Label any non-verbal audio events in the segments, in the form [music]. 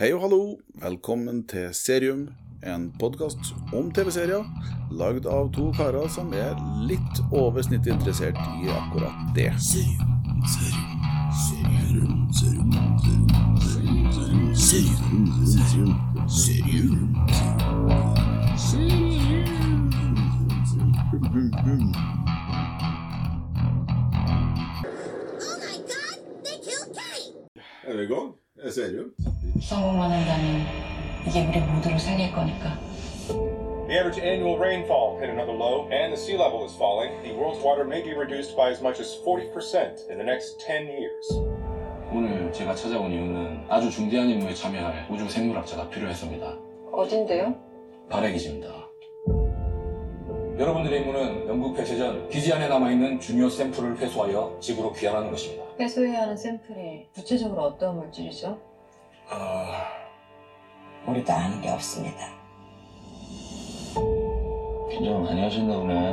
Hei og hallo, velkommen til Serium, en podkast om TV-serier lagd av to karer som er litt over snittet interessert i akkurat det. Oh my god, they killed Kenny! Er vi i gang? Er serium? 성공만 한다면 이게 우리 모두를 살릴 거니까. The average annual rainfall hit another low, and the sea level is falling. The world's water may be reduced by as much as 40% in the next 10 years. 오늘 제가 찾아온 이유는 아주 중대한 임무에 참여할 우주 생물학자가 필요했습니다. 어딘데요? 발해 기지입니다. 여러분들의 임무는 영국 폐쇄 전 기지 안에 남아있는 중요 샘플을 회수하여 지구로 귀환하는 것입니다. 회수해야 하는 샘플이 구체적으로 어떤 물질이죠? 아... 우리도 아는 게 없습니다. 긴장 많이 하셨나 보네.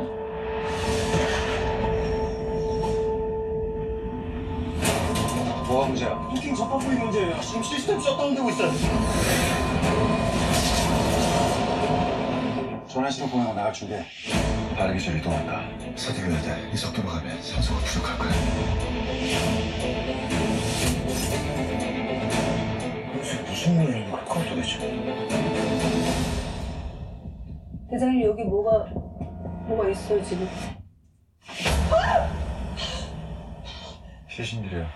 뭐가 문제야? 부킹 접합부의 문제예요. 지금 시스템 셧다운되고 있어요. 전화실로 보내고 나갈 준비해. 빠르게 저 이동한다. 서둘러야 돼. 이 속도로 가면 산소가 부족할 거야. 무슨 일인 걸까 도대체? 대장님 여기 뭐가 뭐가 있어요 지금? 최신들이야.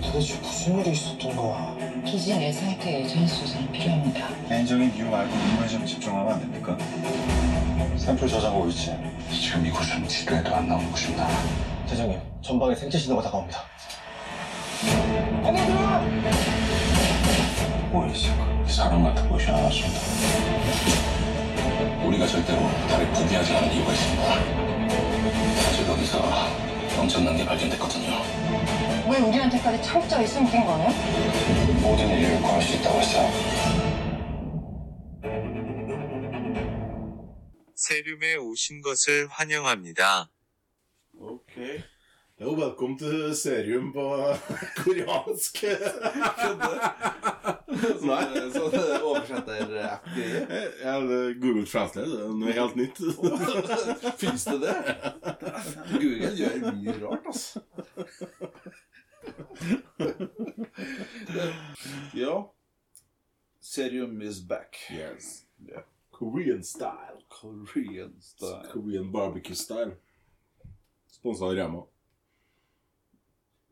도대체 무슨 일이 있었던 거야? 기지 내 상태의 전수조사는 필요합니다. 개인적인 이유 말고 임무에 좀 집중하면 안 됩니까? 샘플 저장고 위치. 지금 이곳은 지도에도 안 나오는 곳입니다. 대장님, 전방에 생체 신호가 다가옵니다. 안녕하세요! 뭐야, 이 새끼. 사람 같아 보이지 않았습니다. 우리가 절대로 달에 포기하지 않은 이유가 있습니다. 사실 거기서 엄청난 게 발견됐거든요. 왜 우리한테까지 철저히 숨긴 거예요? 모든 인류를 구할 수 있다고 했어요. 세륨에 오신 것을 환영합니다. Ok. Jo, velkommen til serium på [laughs] koreansk. [laughs] Nei. Så. Ja, det Ja, Google Translate det er noe helt nytt. [laughs] Fins det det? Google gjør mye rart, altså. ja. Serium is back. Yes. Yeah. Korean style. Korean style. Korean barbecue style. Sponsa av Rema.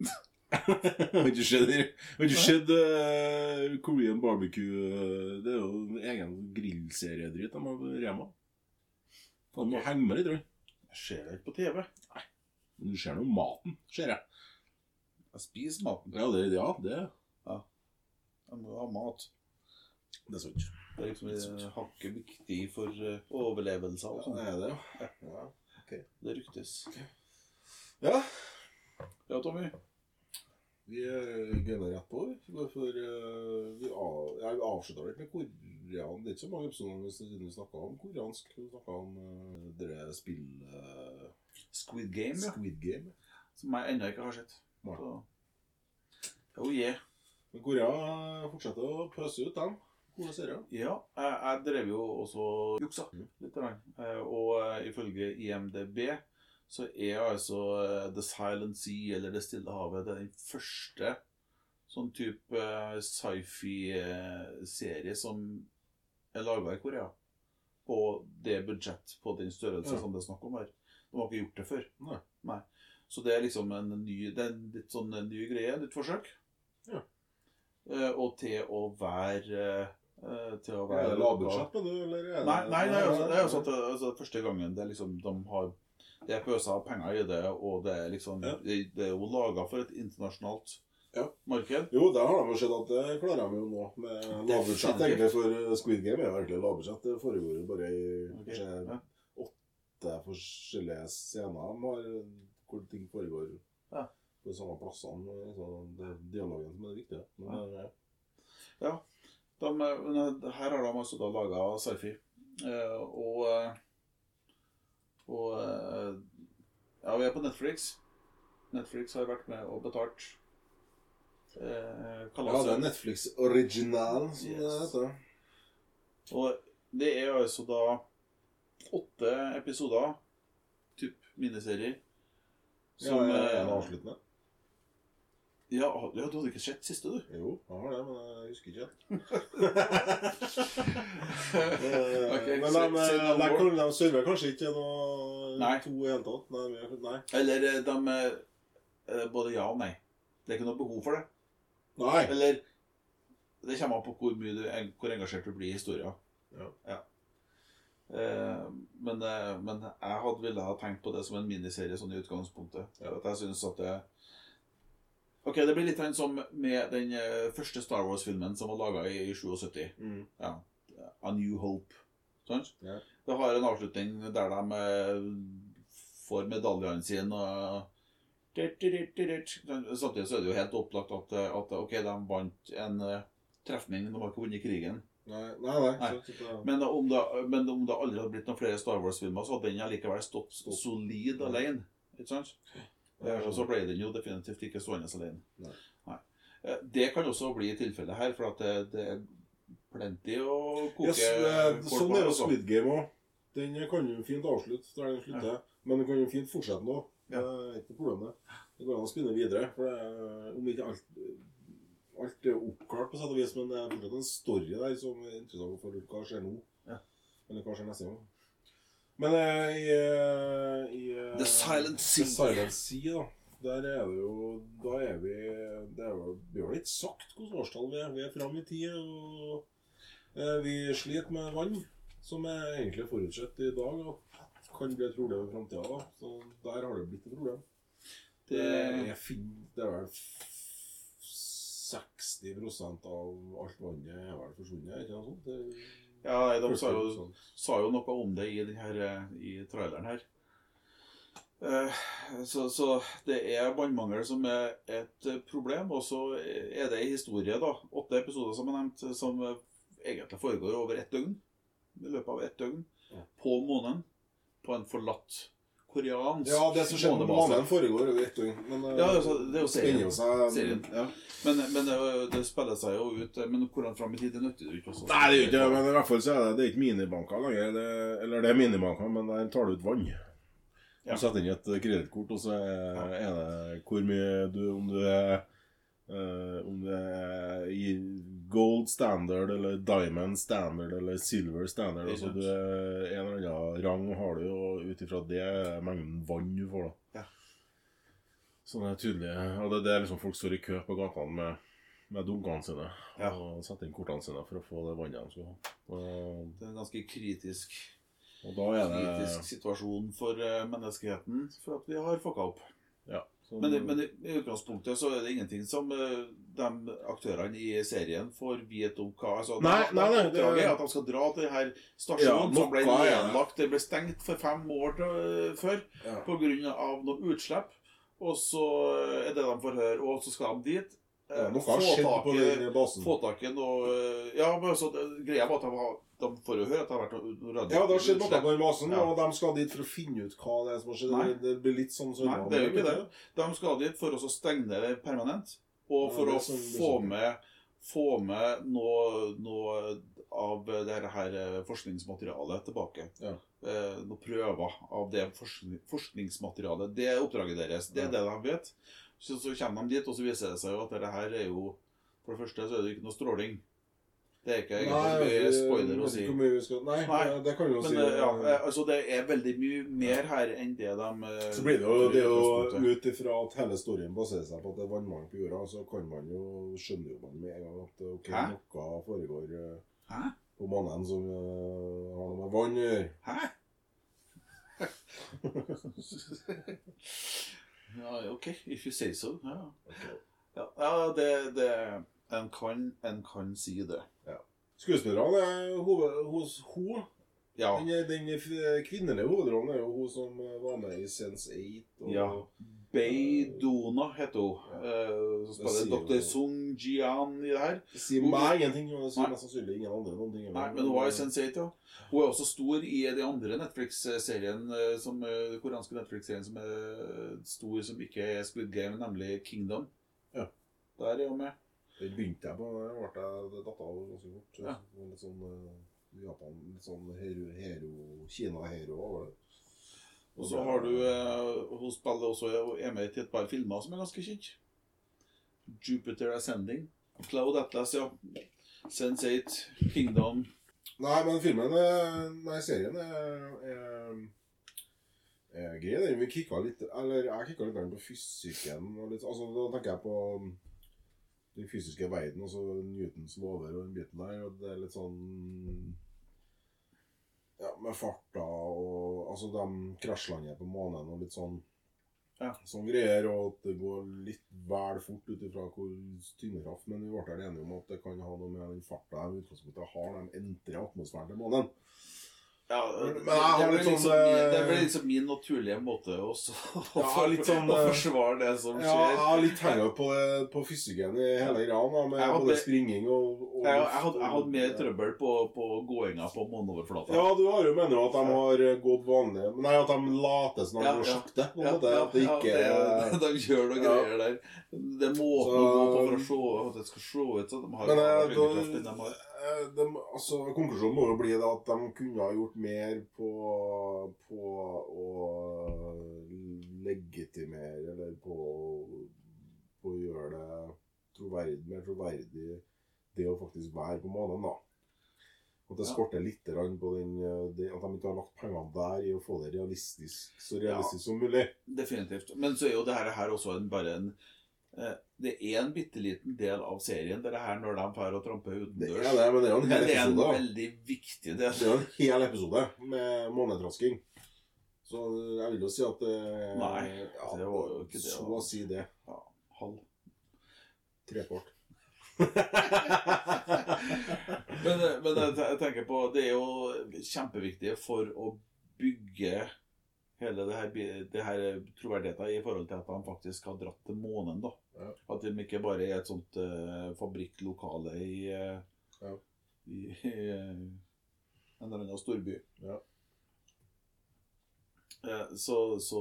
[laughs] Har ikke sett Har ikke sett eh, Korean barbecue eh, Det er jo en egen grillseriedritt de har på Rema. Faen, må henge med litt, tror jeg. Jeg ser det ikke på TV. Men Du ser nå maten, ser jeg. Jeg spiser maten. Ja, det, ja, det, Jeg må jo ha mat. det er sant. Det er liksom eh, hakket viktig for overlevelse og Ja, sånn. det er det, ja. ja. Det ryktes. Ja, Ja, Tommy. vi uh, gunner rett på. For eh, Vi, av, ja, vi avslutta litt med korean. Det er ikke så mange episoder siden vi snakka om koreansk. Vi snakka om uh, dere spill eh, Squid Game, ja. Squid Game. Som jeg ennå ikke har sett. Så. Oh yeah. Men Korea fortsetter å pøse ut dem. Gode serier. Ja, jeg, jeg drev jo også juksa Mm. litt. Eh, Og uh, ifølge IMDb så er altså eh, The Silent Sea, eller Det stille havet, det den første sånn type eh, sci-fi-serie som er laga i Korea. På det budsjett, på den størrelse Ja. som det er snakk om her. De har ikke gjort det før. Nei. Nei. Så det er liksom en ny, det er en litt sånn en ny greie, nytt forsøk. Ja. Eh, og til å være eh, Til å være det lavbudsjett, på du, eller? er Nei, nei det er jo det er også at det, altså, første gangen det er liksom de har Det er pøsa penger i det, og det er liksom Ja. det, det er jo laga for et internasjonalt Ja. marked. Jo, der har de sett at det klarer de jo nå. Med lavbudsjett, egentlig. For Squid Game er jo egentlig lavbudsjett. Det foregår jo bare i okay. kanskje ja. åtte forskjellige scener har, hvor ting foregår Ja. på de samme plassene. Så det er dialogen som er det viktige. Men, Ja. eh, De, eh, her har de altså da laga sci-fi. Eh, og og eh, ja, vi er på Netflix. Netflix har vært med og betalt Eh, Ja, det er Netflix original, som det Yes. heter. Og det er altså da åtte episoder, typ miniserier, som ja, ja, ja, en avsluttende. Ja, ja, du hadde ikke sett siste, du? Jo, jeg har det, men jeg husker ikke. [laughs] Eh, men de, de, de de, server kanskje ikke noe Nei. to i? Nei. Eller eh, de eh, eh, Både ja og nei. Det er ikke noe behov for det. nei. Eller Det kommer an på hvor, mye du, hvor engasjert du blir i historien. Ja. Eh, men, eh, men jeg hadde ville ha tenkt på det som en miniserie sånn i utgangspunktet. Ja. At jeg synes at det Ok, det blir litt som med den eh, første Star Wars-filmen som var laga i, i 77. Mm. Ja. A New Hope. Sant? Yeah. Det har en avslutning der de eh, får medaljene sine og Samtidig så er det jo helt opplagt at, eh, at ok, de vant en trefning, de har ikke vunnet krigen. Nei, nei. nei. Nei. Så, så, Men om, det, men om det aldri hadde blitt noen flere Star Wars-filmer, så hadde den allikevel stått solid alene. Ikke sant? Eh, Og så ble den jo definitivt ikke stående alene. Nei. Nei. Eh, Det kan også bli tilfellet her, for at det, det er plenty å koke yes, eh, sånn er jo. Squid Game òg. Den kan jo fint avslutte der den slutter. Men den kan jo fint fortsette nå. Ja. Det er ikke problemet. det. Det går an å spinne videre. For det er, om ikke alt Alt er oppklart, på sett og vis, men det er fortsatt en story der som er interessant for hva skjer nå. Ja. Eller hva skjer neste gang. Men eh, i, eh, i eh, The Silent Sea. The Silent Sea, da. Der er det jo Da er vi Det er jo, vi har ikke sagt hvilket årstall vi er. Vi er fram i tid. Og eh, vi sliter med vann, som er egentlig forutsett i dag. Og kan bli et problem i framtida. Så der har det blitt et problem. Det Det- det er vel f- 60 av alt vannet er vel forsvunnet, ikke noe sånt? Det, Ja, de sa jo, sa jo noe om det i, her, eh, i traileren her. Eh, Så, så det er vannmangel som er et eh, problem, og så er det en historie, da. Åtte episoder som er nevnt, som egentlig foregår over ett døgn. I løpet av ett døgn. Ja. På månen. På en forlatt koreansk Ja, det som skjedde med månen foregår over ett døgn. Men eh, Ja, altså, det er jo serien. seg Serien. Ja. Men, men det, det spiller seg jo ut. eh, Men hvordan fram i tid, det nytter jo ikke. også. Nei, det gjør ikke men i hvert fall så er det, det er ikke minibanker lenger. Det, eller det er minibanker, men der tar du ut vann. Du Ja. setter inn et kredittkort, og så er det hvor mye du Om du er øh, Om du er i gold standard, eller diamond standard, eller silver standard. Altså du er en eller annen rang har du, og ut ifra det er mengden vann du får, da. Ja. Så det er tydelig. Og det, det er liksom folk står i kø på gatene med, med dunkene sine Ja. og setter inn kortene sine for å få det vannet de skal ha. Og, Det er en ganske kritisk og da er det kritisk situasjon for eh, menneskeheten for at vi har fucka opp. Ja. Så, Men, men i utgangspunktet så er det ingenting som eh, de aktørene i serien får vite om hva altså, Nei, de- nei, nei, det- er at de skal dra til denne stasjonen Ja, som ble nedlagt. Det ble stengt for fem år til, før ja. pga. noe utslipp. Og så er det de får høre, og så skal de dit. eh, Ja, noe har skjedd på den basen. Få tak i noe eh, Ja, men så, det, greia var at de, har, de får jo høre at det har vært noe radio- Ja, det har skjedd noe på basen, Ja. og de skal dit for å finne ut hva det er som har skjedd. Nei. Det- Det blir litt sånn Nei, det er jo ikke det. De skal dit for å stenge det permanent, og for ja, er å sånn få med, få med noe, noe av det her eh, forskningsmaterialet tilbake. Ja. Eh, noen prøver av det forskningsmaterialet. Det er oppdraget deres. Det er det de vet. Så, så kommer de dit, og så viser det seg jo at dette her er jo For det første så er det ikke noe stråling. Det er ikke egentlig jeg spoiler å si. ikke mye vi skal Nei, Nei, det kan vi jo Men si. eh, ja, eh, altså det er veldig mye mer her enn det de eh, Så blir det jo, det er jo ut ifra at hele storyen baserer seg på at det er vannmangel på jorda, så kan man jo skjønne jo man med en gang at ok, Hæ? noe foregår Hæ? på månen som uh, har noe med vann å gjøre. Hæ? [laughs] ja, ok. If you say so. Ja, ja, ja det, det En kan, en kan si det. Skuespillerne er hoved, hos hun. Ja. Den, den kvinnelige hovedrollen er jo hun som eh, var med i Sense8. Og, Ja. Beidona heter hun. Uh, som spiller Dr. Sung Jian i det her. Sier meg ingenting, det sier mest sannsynlig ingen andre noen ting. Nei, men hun var i Sense8, ja. Hun er også stor i de andre Netflix-serien eh, som eh, Den koreanske Netflix-serien som er stor, som ikke er Squid Game, nemlig Kingdom. Ja. Der er hun med. Den begynte jeg på, da ble jeg datt av ganske fort. Ja. Litt sånn eh, Japan, litt sånn hero, hero Kina-hero over det. Og så har du eh, Hun spiller også er med i et par filmer som er ganske kjent. Jupiter Ascending. Cloud Atlas, ja. Sense8, Kingdom. Nei, men filmen Nei, serien er, er, er grei. den. Vi kikka litt Eller jeg kikka litt på fysikken. Og litt, altså, da tenker jeg på den fysiske verden, altså Newtons lover og den biten der. Og det er litt sånn Ja, med farta og Altså, de krasjlander på månen og litt sånn Ja. Sånn greier, og at det går litt vel fort ut ifra hvor tyngdekraft. Men vi ble enige om at det kan ha noe med den farta de i utgangspunktet har de entrer atmosfæren til månen. Ja, Men det, det, litt blir liksom, eh, liksom min naturlige måte også Ja, sånn, å eh, forsvare det som Ja, skjer. jeg har litt terror på, på fysikken i hele greia, med hadde- både springing og, og Jeg, jeg, hadde, jeg hadde mer trøbbel på, på gåinga på måneoverflata. Ja, du har jo mener at de har gått vanlig Nei, at de later som de Ja, går ja. sakte. Ja, ja, at det ikke ja, er [laughs] de gjør noen Ja. greier der. Det er måten å gå på at det skal slå ut Så de har Men eh, da, de har. de, altså, konklusjonen må jo bli at de kunne ha gjort mer på, på å legitimere, eller på, på å gjøre det troverdig, mer troverdig, det å faktisk være på månen, da. At det skorter litt på den, eh, det, at de ikke har lagt pengene der i å få det realistisk, så realistisk som mulig. Definitivt. Men så er jo det her, også en, bare en Det er en bitte liten del av serien, det er her når de drar og tramper Det utendørs. er det, men det er jo en hel det er en veldig viktig del. Det er jo en hel episode med månetrasking. Så jeg vil jo si at eh, Nei, ja, det var jo ikke det, Så å si det. Ja, halv. Trekvart. [laughs] Men, men jeg, tenker på Det er jo kjempeviktig for å bygge hele det her, det her troverdigheten i forhold til at de faktisk har dratt til månen. da. Ja. At de ikke bare er et sånt uh, fabrikklokale i, uh, Ja. i, eh, en eller annen storby. Ja. Så, så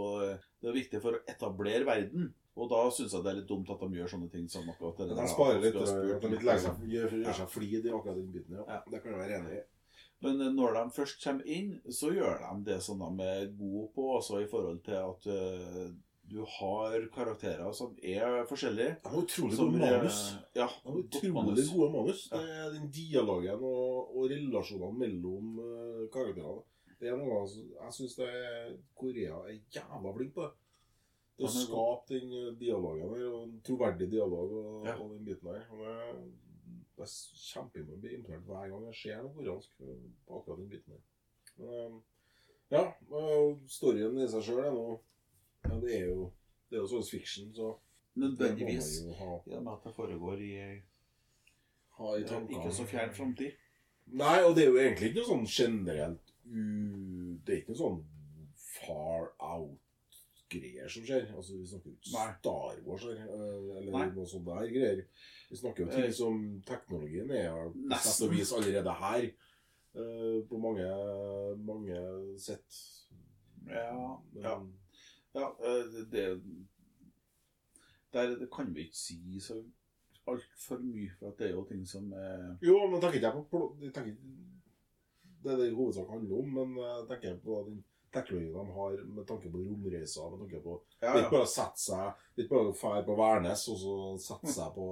det er viktig for å etablere verden. Og da syns jeg det er litt dumt at de gjør sånne ting som akkurat det de sparer litt, spurt de litt ikke legger liksom. gjør, gjør seg flid i akkurat den biten. Ja. Det kan jeg være enig i. Men når de først kommer inn, så gjør de det som de er gode på, altså i forhold til at du har karakterer som er forskjellige. De har utrolig gode manus. Ja, De har utrolig gode manus. Ja. Det er den dialogen og, og relasjonene mellom uh, karakterene. Det er noe jeg syns Korea er jævla flink på. det. Det å skape den eh, dialogen der, og en troverdig dialog og, Ja. og den biten der. Og det, det er kjempeimponerende. Blir imponert hver gang jeg ser noe koreansk på akkurat den biten der. Men, eh, ja, storyen i seg sjøl er noe ja, Det er jo det er jo science fiction, så Nødvendigvis. I og med at det foregår i ha i tankene. ikke så fjern framtid. Nei, og det er jo egentlig ikke noe sånn generelt u... Det er ikke noe sånn far out-greier som skjer. Altså, Vi snakker jo ikke Star Wars her, eh, eller Nei. noe sånt der greier. Vi snakker jo ting Eh, som teknologien er på sett og vis allerede her. eh, på mange, mange sett. Ja, Men, ja. Ja eh, det, Der det kan vi ikke si så altfor mye, for at det er jo ting som er Jo, men tenker ikke jeg på jeg tenker, Det er det i hovedsak handler om, men jeg tenker på den teknologien de har med tanke på romreiser. med tanke på Det er ikke bare å sette seg Det er ikke bare å dra på Værnes og så sette seg på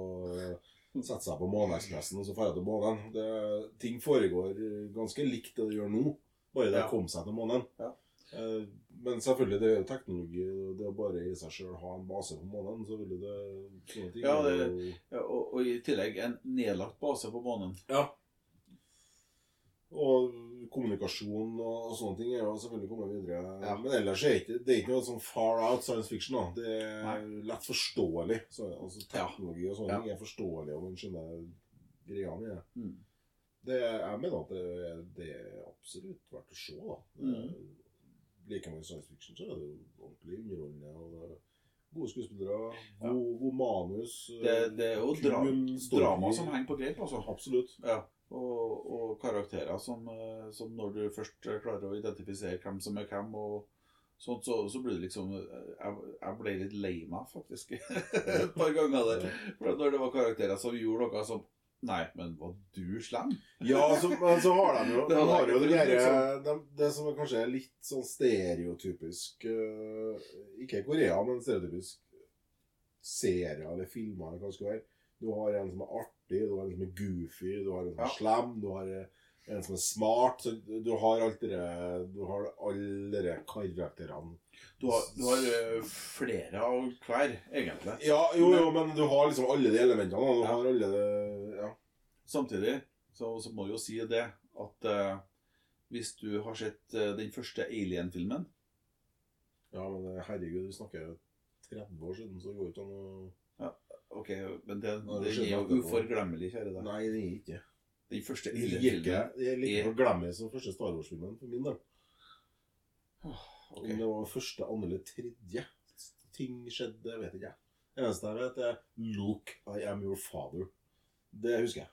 Sette seg på Måneekspressen og så dra til månen. Det, ting foregår ganske likt det det gjør nå, bare det Ja. kom seg til månen. Ja. Men selvfølgelig, det er teknologi. og Det å bare i seg sjøl ha en base på månen, så vil det sånne ting Ja, det- ja, og, og i tillegg en nedlagt base på månen. Ja. Og kommunikasjon og, sånne ting er jo selvfølgelig kommet videre. Ja. Men ellers er det det er ikke noe sånn far out science fiction. da. Det er Nei. lett forståelig. Så, altså, teknologi og sånne Ja. ting er forståelig, og man skjønner greiene i det. Mm. det. Jeg mener at det, det er absolutt verdt å se. da. Mm. Er- Liker man science fiction, så er det jo ordentlig underholdende. og det er Gode skuespillere, Ja. god, god manus. Det, det er jo dra drama som henger på greip, altså. Absolutt. Ja. Og, og karakterer som, eh, som når du først klarer å identifisere hvem som er hvem, og, sånt, så, så blir det liksom Jeg, jeg ble litt lei meg, faktisk. [laughs] Et par ganger der. For når det var karakterer som gjorde noe som Nei, men var du slem? Ja, så, men så har de jo, de har jo det, der, de, det som er kanskje er litt sånn stereotypisk uh, Ikke Korea, men stereotypisk serier eller filmer. Du har en som er artig, du har en som er goofy, du har en som er slem, du har en som er smart. Så du har alt Du har alle karakterene. Du har, du har eh, flere av hver, egentlig. Ja, jo, jo, men du har liksom alle de elementene. Du Ja. har alle de Ja. Samtidig så, så må du jo si det at uh, hvis du har sett uh, den første Alien-filmen ja, men herregud, vi snakker jo 30 år siden, så det går ikke an å Ok, men det, det det er jo uforglemmelig, kjære deg. Nei, det er ikke. Den første Det er ikke Alien-filmen det er like er- forglemmelig som første Star Wars-filmen for min del. Okay. Om det var første, andre eller tredje ting skjedde, vet ikke jeg. Det eneste jeg vet, er 'Look, I am your father'. Det husker jeg.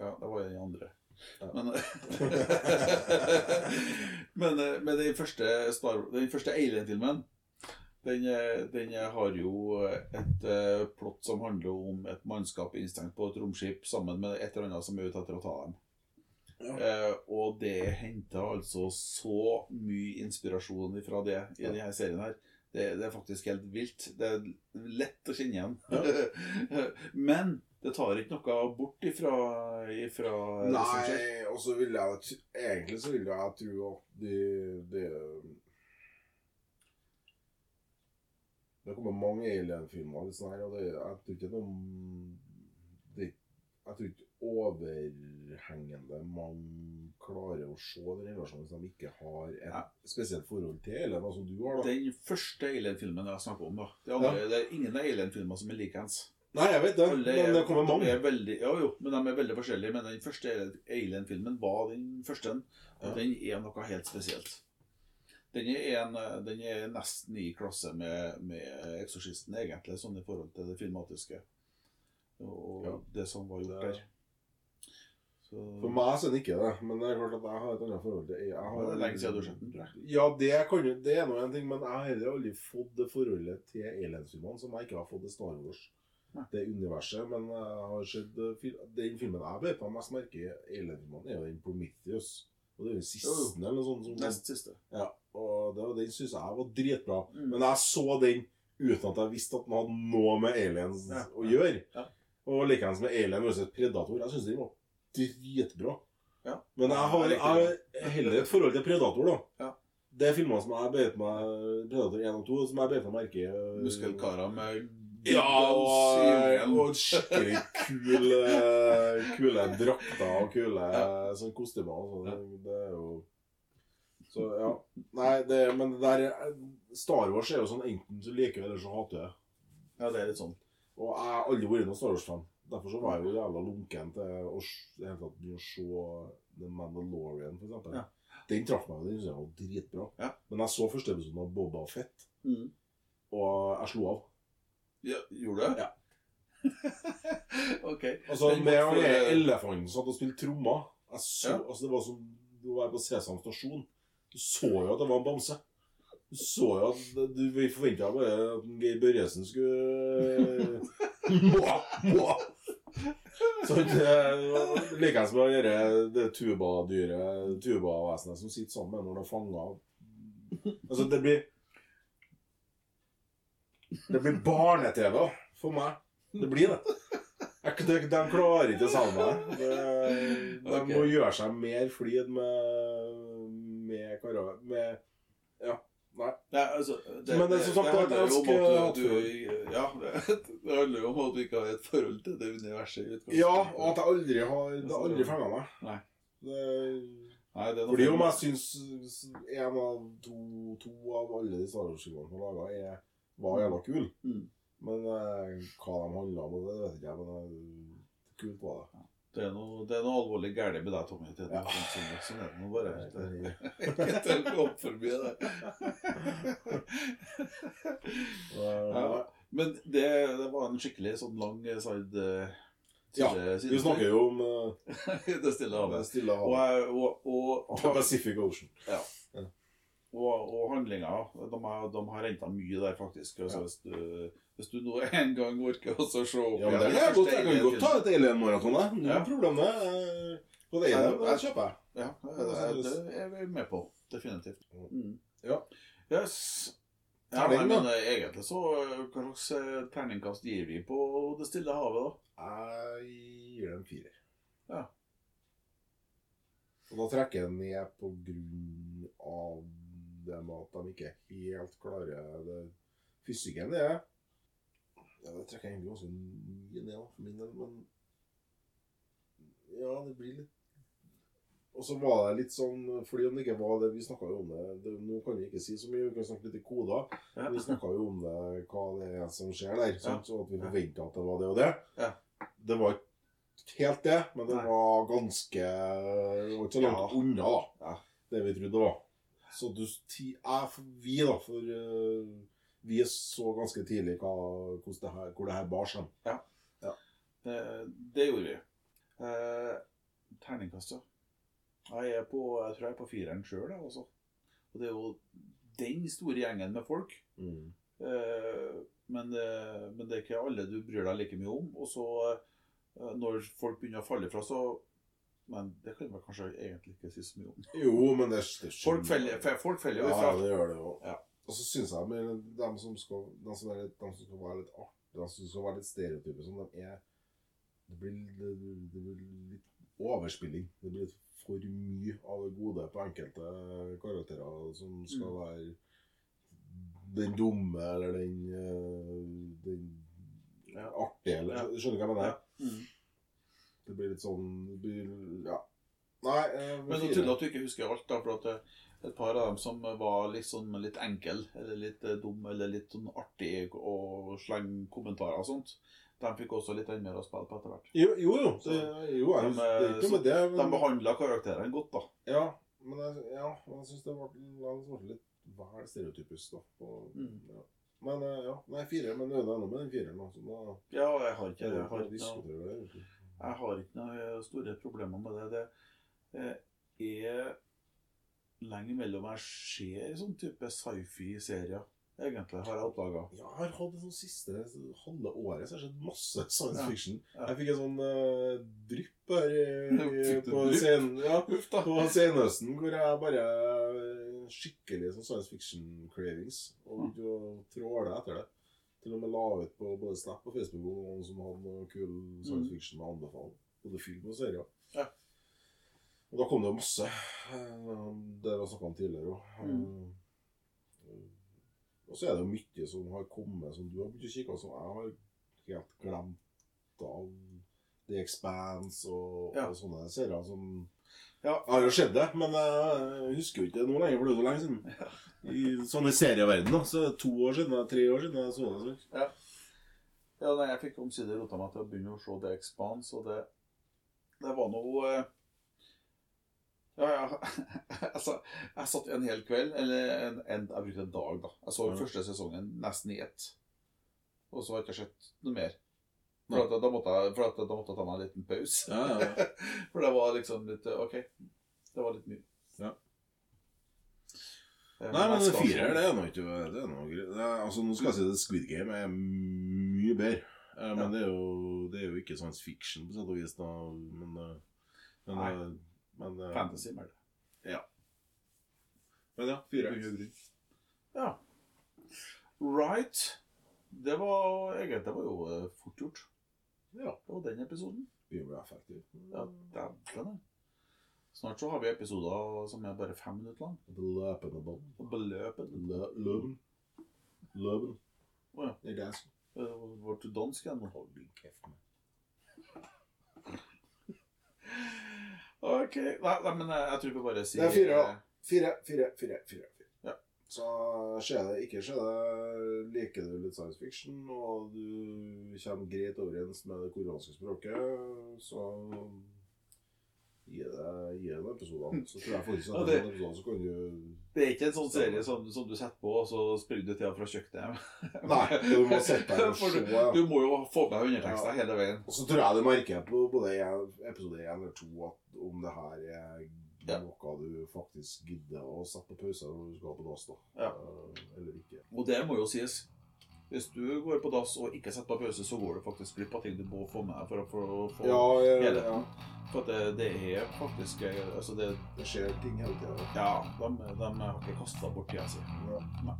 Ja, det var den andre. Ja. Men, [laughs] men, eh, men den første, Star, den første Alien-filmen den, eh, den har jo et uh, plott som handler om et mannskap innstengt på et romskip sammen med et eller annet som er ute etter å ta dem. Ja. Uh, og det henter altså så mye inspirasjon fra det i Ja. denne serien her. Det, det er faktisk helt vilt. Det er lett å kjenne igjen. [laughs] Men det tar ikke noe bort ifra, ifra det. Nei, og så vil jeg Egentlig så vil jeg tro at de, de Det kommer mange Alien-filmer, sånn og det, jeg tror ikke det, Jeg tror ikke overhengende mange klarer å se den relasjonen hvis de ikke har et Ja. spesielt forhold til Alien, som du har, da. Den første Alien-filmen jeg snakker om, da. Det, andre, det er ingen Alien-filmer som er likeens. Nei, jeg vet det, Alle men det kommer mange. er veldig, ja, jo, men de er veldig forskjellige. Men den første Alien-filmen var den første. Og Ja. den er noe helt spesielt. Den er, en, den er nesten i klasse med, med 'Eksorsisten', egentlig, sånn i forhold til det filmatiske. Og Ja. det som var gjort der. Så, For meg så er den ikke det, men det er klart at jeg har et annet forhold til jeg har, det er lenge siden du har sett den. Ja, det, kan det er nå en ting, men jeg har heller aldri fått det forholdet til Aliens-filmene som jeg ikke har fått til Star Wars. Nei. Det universet, men jeg har sett eh, Den filmen jeg bet meg mest merke i Alien-filmene, er jo den Prometheus. Og det er den siste, eller noe sånt. Som, Nest siste. ja, og det, var- den syns jeg var dritbra. Mm. Men jeg så den uten at jeg visste at den hadde noe med aliens Ja. å gjøre. Ja. Og likeens med Alien vs. Predator. Jeg syns den var dritbra. Ja. Men jeg har, jeg heller et forhold til Predator, da. Ja. Det er filmer som jeg beit meg Predator 1 og 2, som jeg beit meg merke i. øh, Muskelkarer med Ja, og, og skikkelig kule, kule drakter og kule sånn kostymer. sånn. Det er jo Så ja. Nei, det, men det der Star Wars er jo sånn enten så liker du eller så hater du det. Ja, det er litt sånn. Og jeg har aldri vært noen Star Wars-fan. Derfor så var jeg jo jævla lunken til å begynne å se The Mandalorian, for eksempel. Ja. Den traff meg, den synes jeg var dritbra. Ja. Men jeg så første episoden av Boba Fett, Mm. og jeg slo av. Ja, gjorde du? Ja. [laughs] ok. Altså, Den med måtte for... elefanten satt og spilte trommer jeg så, Ja. altså, Det var som å være på Sesam stasjon. Du så jo at det var en bamse. Du så jo at du, Vi forventa bare at Geir Børresen skulle [laughs] Mwah, mwah. Så det Likeens med å gjøre det tubadyret, tubavesenet som sitter sammen når det er fanga Altså, det blir Det blir barne-TV for meg. Det blir det. Jeg, de, de klarer ikke å selge meg. De, må gjøre seg mer flid med med karer med Ja. Nei. Nei, altså, det, Men det er som sagt, jo om at du, du Ja, det, [laughs] det handler jo om at du ikke har et forhold til det universet. Ja, og at jeg aldri har Det har aldri fanga meg. Nei. Det, Nei, det er fordi om jeg syns en av to, to av alle de Star Wars-filmene som er laga, var jævla kul Mm. Men eh, hva de handla om, det vet ikke jeg. Men det kult var det. Det er noe, det er noe alvorlig galt med deg, Tommy. Det er Ja. noe sånn, sånn, sånn er det nå bare. Det Det- er [laughs] ikke til å gå opp forbi det. [laughs] Ja. Men det, det var en skikkelig sånn lang side Ja, Vi snakker jo om uh, [laughs] Det stille det havet. stille Og, havet. jeg- og, og, The Pacific Ocean. Ja. Og, og handlinger. De, har- de har henta mye der, faktisk. Altså, Ja. hvis, du, hvis du nå [laughs] en gang orker å se opp Ja, men det er jeg godt, jeg kan godt ta et Alien-maraton, jeg. Null Ja. problem, det. Eh, På det ene, det kjøper jeg. Ja, det, det er vi med på. Definitivt. Mm. Ja. Yes. Ja, men, men eh, egentlig så eh, Hva slags terningkast gir vi på Det stille havet, da? Jeg gir det en firer. Ja. Og da trekker jeg den ned på grunn av det med at de ikke helt klarer det. Fysikken er Ja, det trekker jeg egentlig ganske mye ned, for min del, men Ja, det blir litt Og så var det litt sånn Fordi om det ikke var det Vi snakka jo om det, det Nå kan vi ikke si så mye, vi kan snakke litt i koder. Ja. Vi snakka jo om det, hva det er som skjer der. Sant? Så at vi Ja. forventa at det var det og det. Ja. Det var ikke helt det, men det var ganske Det var ikke så langt unna, da. Det vi trodde det var. Så du, jeg, vi, da, for uh, vi så ganske tidlig hva, det her, hvor det her bar seg. Det, det gjorde vi. Eh, terningkast, ja. Jeg er på, jeg tror jeg er på fireren sjøl, jeg også. Og det er jo den store gjengen med folk. Mm. Eh, men, eh, men det er ikke alle du bryr deg like mye om. Og så, eh, når folk begynner å falle fra, så Men det kan man kanskje egentlig ikke si så mye om. Jo, men det, det Folk feller, jo Ja, ifra. det gjør det jo. Ja. Og så syns jeg med dem som skal, dem som, litt, dem som skal være litt artige, de som skal være litt stereotype, som de er det blir, det, det blir litt overspilling. Det blir for mye av det gode på enkelte karakterer som skal Mm. være den dumme eller den, eh, den artige, eller Skjønner du hva jeg mener? Ja. Mm. Det blir litt sånn det blir, Ja. Nei eh, Men så tydelig at du ikke husker alt, da. For at eh, et par av dem som var litt sånn litt enkel, eller litt eh, dum, eller litt sånn artig og slenge kommentarer og sånt, de fikk også litt mer å spille på etter hvert. Jo, jo. jo. Det, Så- jo jeg, De, det er ikke med det. De behandla karakterene godt, da. ja, men jeg, ja, jeg syns det ble, ble litt vel stereotypisk. da. På, Mm. ja. Men eh, ja, nei, fire. Men det er noe med den fireren. da, Så da Ja, jeg har ikke, det jeg har jeg har, ikke, jeg har ikke noen store problemer med det. Det eh, er lenge mellom jeg ser sånn type sci-fi-serier. Egentlig har jeg oppdaga. Ja, jeg har hatt det sånn siste halve året så jeg har sett masse science fiction. Ja. Jeg fikk en sånn uh, drypp her i, [laughs] på, drypp? ja, på senhøsten, hvor jeg bare eh, skikkelig sånn science fiction cravings. Og begynte å tråle etter det. Til og med la ut på både Snap og Facebook om noen som hadde noe kul science Mm. fiction å anbefale. Både film og serier. Ja. Og da kom det jo masse. eh, Det vi snakka om tidligere òg. Mm. Og så er det jo mye som har kommet som du har begynt å kikke på, som jeg har helt glemt av. The Expanse og, Ja. og sånne serier som Ja. Jeg har jo sett det, men jeg husker jo ikke det nå lenger, for det er så lenge siden. I sånne serieverden, da, så det to år siden, tre år siden jeg så det. Så. Ja, nei, jeg fikk omsider rota meg til å begynne å se The Expanse, og det, det var noe eh, Ja, ja [laughs] altså, Jeg satt en hel kveld, eller en, en, jeg brukte en dag, da. Jeg så Ja. første sesongen nesten i ett. Og så har jeg ikke sett noe mer. For, at, da, måtte jeg, for at, da måtte jeg ta meg en liten pause. Ja, ja, ja. [laughs] For det var liksom litt OK. Det var litt mye. Ja. Eh, Nei, men det firer, det er nå ikke det er noe greit. Altså, nå skal jeg si at Squid Game er mye bedre. Eh, Men Ja. det, er jo, det er jo ikke science fiction på sett og vis, da. Men, eh, men, Nei. men, Fantasy mer det. men ja, fire. Bunn. Ja. Right. Det var egentlig det var jo fort gjort. Ja. Var den episoden. Begynner å bli effektiv. Ja, dæven. Snart så har vi episoder som er bare fem minutter lang. Beløpende bånd. Lø- Løven. Løven. Å ja. Det er dansk. eh, Var til dansk igjen nå. Hold din kjeft med. OK. Nei, nei, men jeg tror vi bare sier Det er fire. Fire, fire, fire. Så skjer det, ikke skjer det, liker du litt science fiction, og du kommer greit overens med det koreanske språket, så gi det en episode. Så tror jeg faktisk at Ja, det- en episode så kan du Det er ikke en sånn serie som, som du setter på, og så springer du til og fra kjøkkenet. [laughs] Nei, du må [laughs] sette deg og se. ja. du må jo få med undertekster Ja. hele veien. Og så tror jeg du merker på både episode 1 eller 2 at om det her er Ja. noe du faktisk gidder å sette på pause når du skal på dass, da. Ja. Eh, Eller ikke. Og det må jo sies. Hvis du går på dass og ikke setter på pause, så går du faktisk glipp av ting du må få med for å for å få Ja, ja, helheten. For det, det er faktisk eh, Altså, det det skjer ting hele tida. Ja, de, de har ikke kasta bort tida si. Nei.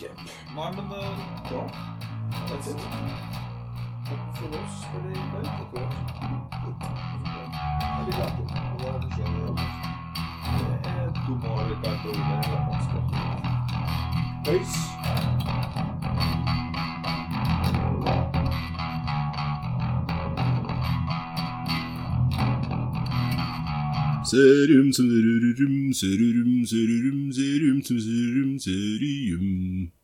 Jepp. Nei, men ja. That's it. Takk for oss for i kveld. Jeg liker det. Men det er kanskje en annen. Det er dumme Ricardo eller japansk. Peace. Serum, serum, serum, serum, serum, serum, serum, serum.